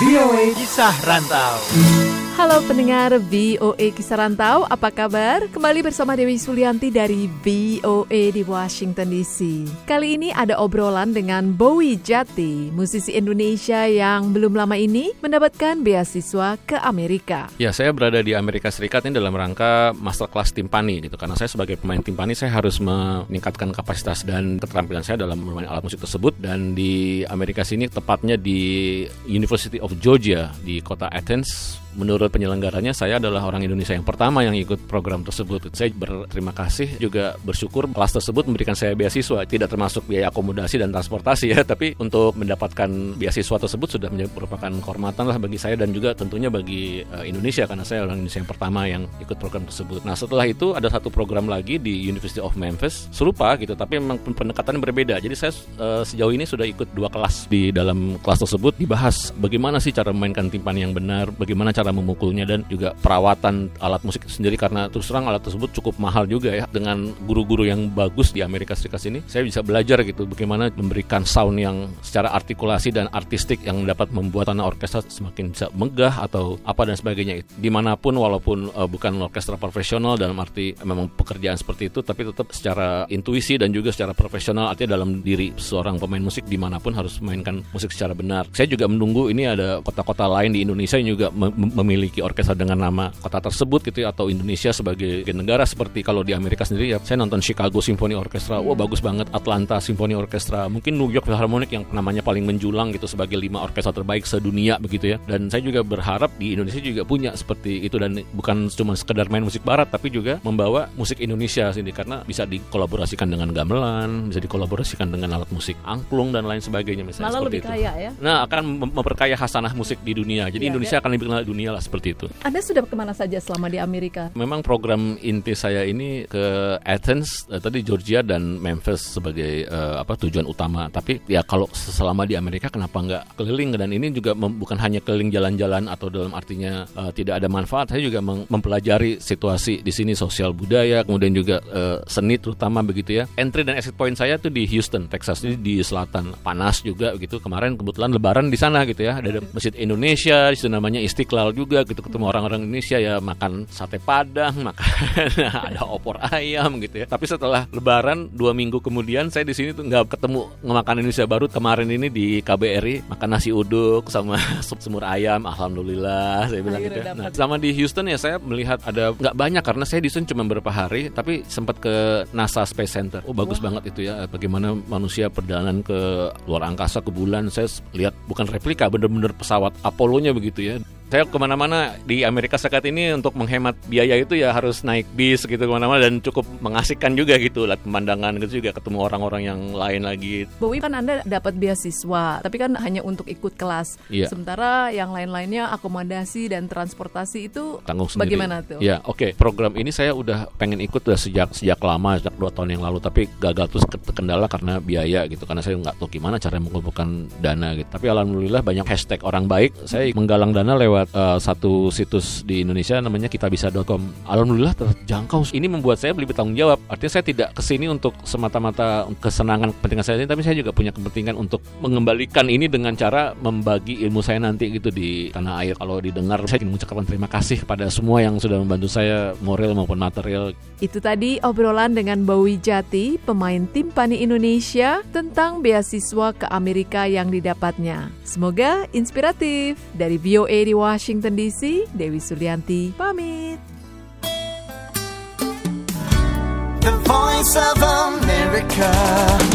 VOA Kisah Rantau. Halo pendengar VOA Kisah Rantau, apa kabar? Kembali bersama Dewi Sulianti dari VOA di Washington DC. Kali ini ada obrolan dengan Bowie Jati, musisi Indonesia yang belum lama ini mendapatkan beasiswa ke Amerika. Ya, saya berada di Amerika Serikat ini dalam rangka masterclass timpani gitu. Karena saya sebagai pemain timpani saya harus meningkatkan kapasitas dan keterampilan saya dalam bermain alat musik tersebut dan di Amerika sini tepatnya di University of Georgia di kota Athens menurut penyelenggaranya saya adalah orang Indonesia yang pertama yang ikut program tersebut. Saya berterima kasih juga bersyukur kelas tersebut memberikan saya beasiswa, tidak termasuk biaya akomodasi dan transportasi ya, tapi untuk mendapatkan beasiswa tersebut sudah merupakan kehormatan lah bagi saya dan juga tentunya bagi uh, Indonesia karena saya orang Indonesia yang pertama yang ikut program tersebut. Nah setelah itu ada satu program lagi di University of Memphis serupa gitu, tapi memang pendekatannya berbeda. Jadi saya uh, sejauh ini sudah ikut dua kelas di dalam kelas tersebut dibahas bagaimana sih cara memainkan timpani yang benar, bagaimana cara cara memukulnya dan juga perawatan alat musik sendiri. Karena terus terang alat tersebut cukup mahal juga ya. Dengan guru-guru yang bagus di Amerika Serikat sini saya bisa belajar gitu bagaimana memberikan sound yang secara artikulasi dan artistik yang dapat membuat anak orkestra semakin bisa megah atau apa dan sebagainya. Di mana pun walaupun uh, bukan orkestra profesional dalam arti memang pekerjaan seperti itu tapi tetap secara intuisi dan juga secara profesional. Artinya dalam diri seorang pemain musik di mana pun harus memainkan musik secara benar. Saya juga menunggu ini ada kota-kota lain di Indonesia yang juga memiliki orkestra dengan nama kota tersebut gitu ya, atau Indonesia sebagai negara seperti kalau di Amerika sendiri ya saya nonton Chicago Symphony Orchestra wah bagus banget Atlanta Symphony Orchestra mungkin New York Philharmonic yang namanya paling menjulang gitu sebagai lima orkestra terbaik sedunia begitu ya dan saya juga berharap di Indonesia juga punya seperti itu dan bukan cuma sekedar main musik barat tapi juga membawa musik Indonesia sini karena bisa dikolaborasikan dengan gamelan bisa dikolaborasikan dengan alat musik angklung dan lain sebagainya misalnya Malah seperti lebih itu. kaya ya Nah akan memperkaya hasanah musik di dunia jadi Ya, Indonesia ya. akan lebih kenal dunia lah seperti itu. Anda sudah ke mana saja selama di Amerika? Memang program inti saya ini ke Athens, eh, tadi Georgia dan Memphis sebagai eh, apa tujuan utama. Tapi ya kalau selama di Amerika kenapa nggak keliling dan ini juga bukan hanya keliling jalan-jalan atau dalam artinya eh, tidak ada manfaat. Saya juga mempelajari situasi di sini sosial budaya, kemudian juga eh, seni terutama begitu ya. Entry dan exit point saya tuh di Houston, Texas ini di selatan panas juga gitu. Kemarin kebetulan Lebaran di sana gitu ya. Ada masjid Indonesia, di situ namanya Istiqlal juga gitu ketemu orang-orang Indonesia ya makan sate padang, makan ada opor ayam gitu ya. Tapi setelah Lebaran dua minggu kemudian saya di sini tuh nggak ketemu ngemakan Indonesia baru kemarin ini di KBRI makan nasi uduk sama sup semur ayam, alhamdulillah saya bilang gitu. Ya. Nah, sama di Houston ya saya melihat ada nggak banyak karena saya di Houston cuma beberapa hari, tapi sempat ke NASA Space Center. Oh bagus banget itu ya, bagaimana manusia perjalanan ke luar angkasa ke bulan. Saya lihat bukan replika, bener-bener pesawat Apollo-nya begitu ya saya ke mana-mana di Amerika Serikat ini untuk menghemat biaya itu ya harus naik bis gitu ke mana-mana dan cukup mengasihkan juga gitu lihat pemandangan gitu juga ketemu orang-orang yang lain lagi Bowie kan Anda dapat beasiswa, tapi kan hanya untuk ikut kelas. Iya. Sementara yang lain-lainnya akomodasi dan transportasi itu tanggung sendiri. bagaimana tuh? Ya, oke. Program ini saya udah pengen ikut udah sejak sejak lama, sejak dua tahun yang lalu, tapi gagal terus ke- terkendala karena biaya gitu. Karena saya nggak tahu gimana cara mengumpulkan dana gitu. Tapi alhamdulillah banyak hashtag orang baik. Saya menggalang dana lewat eh, satu situs di Indonesia namanya kitabisa.com. Alhamdulillah terjangkau. Ini membuat saya lebih bertanggung jawab. Artinya saya tidak ke sini untuk semata-mata kesenangan kepentingan saya, tapi saya juga punya kepentingan untuk mengembalikan ini dengan cara membagi ilmu saya nanti gitu di tanah air. Kalau didengar, saya ingin mengucapkan terima kasih kepada semua yang sudah membantu saya moral maupun material. Itu tadi obrolan dengan Bowie Jati, pemain timpani Indonesia tentang beasiswa ke Amerika yang didapatnya. Semoga inspiratif. Dari VOA di Washington DC, Dewi Sulianti pamit. The voice of America.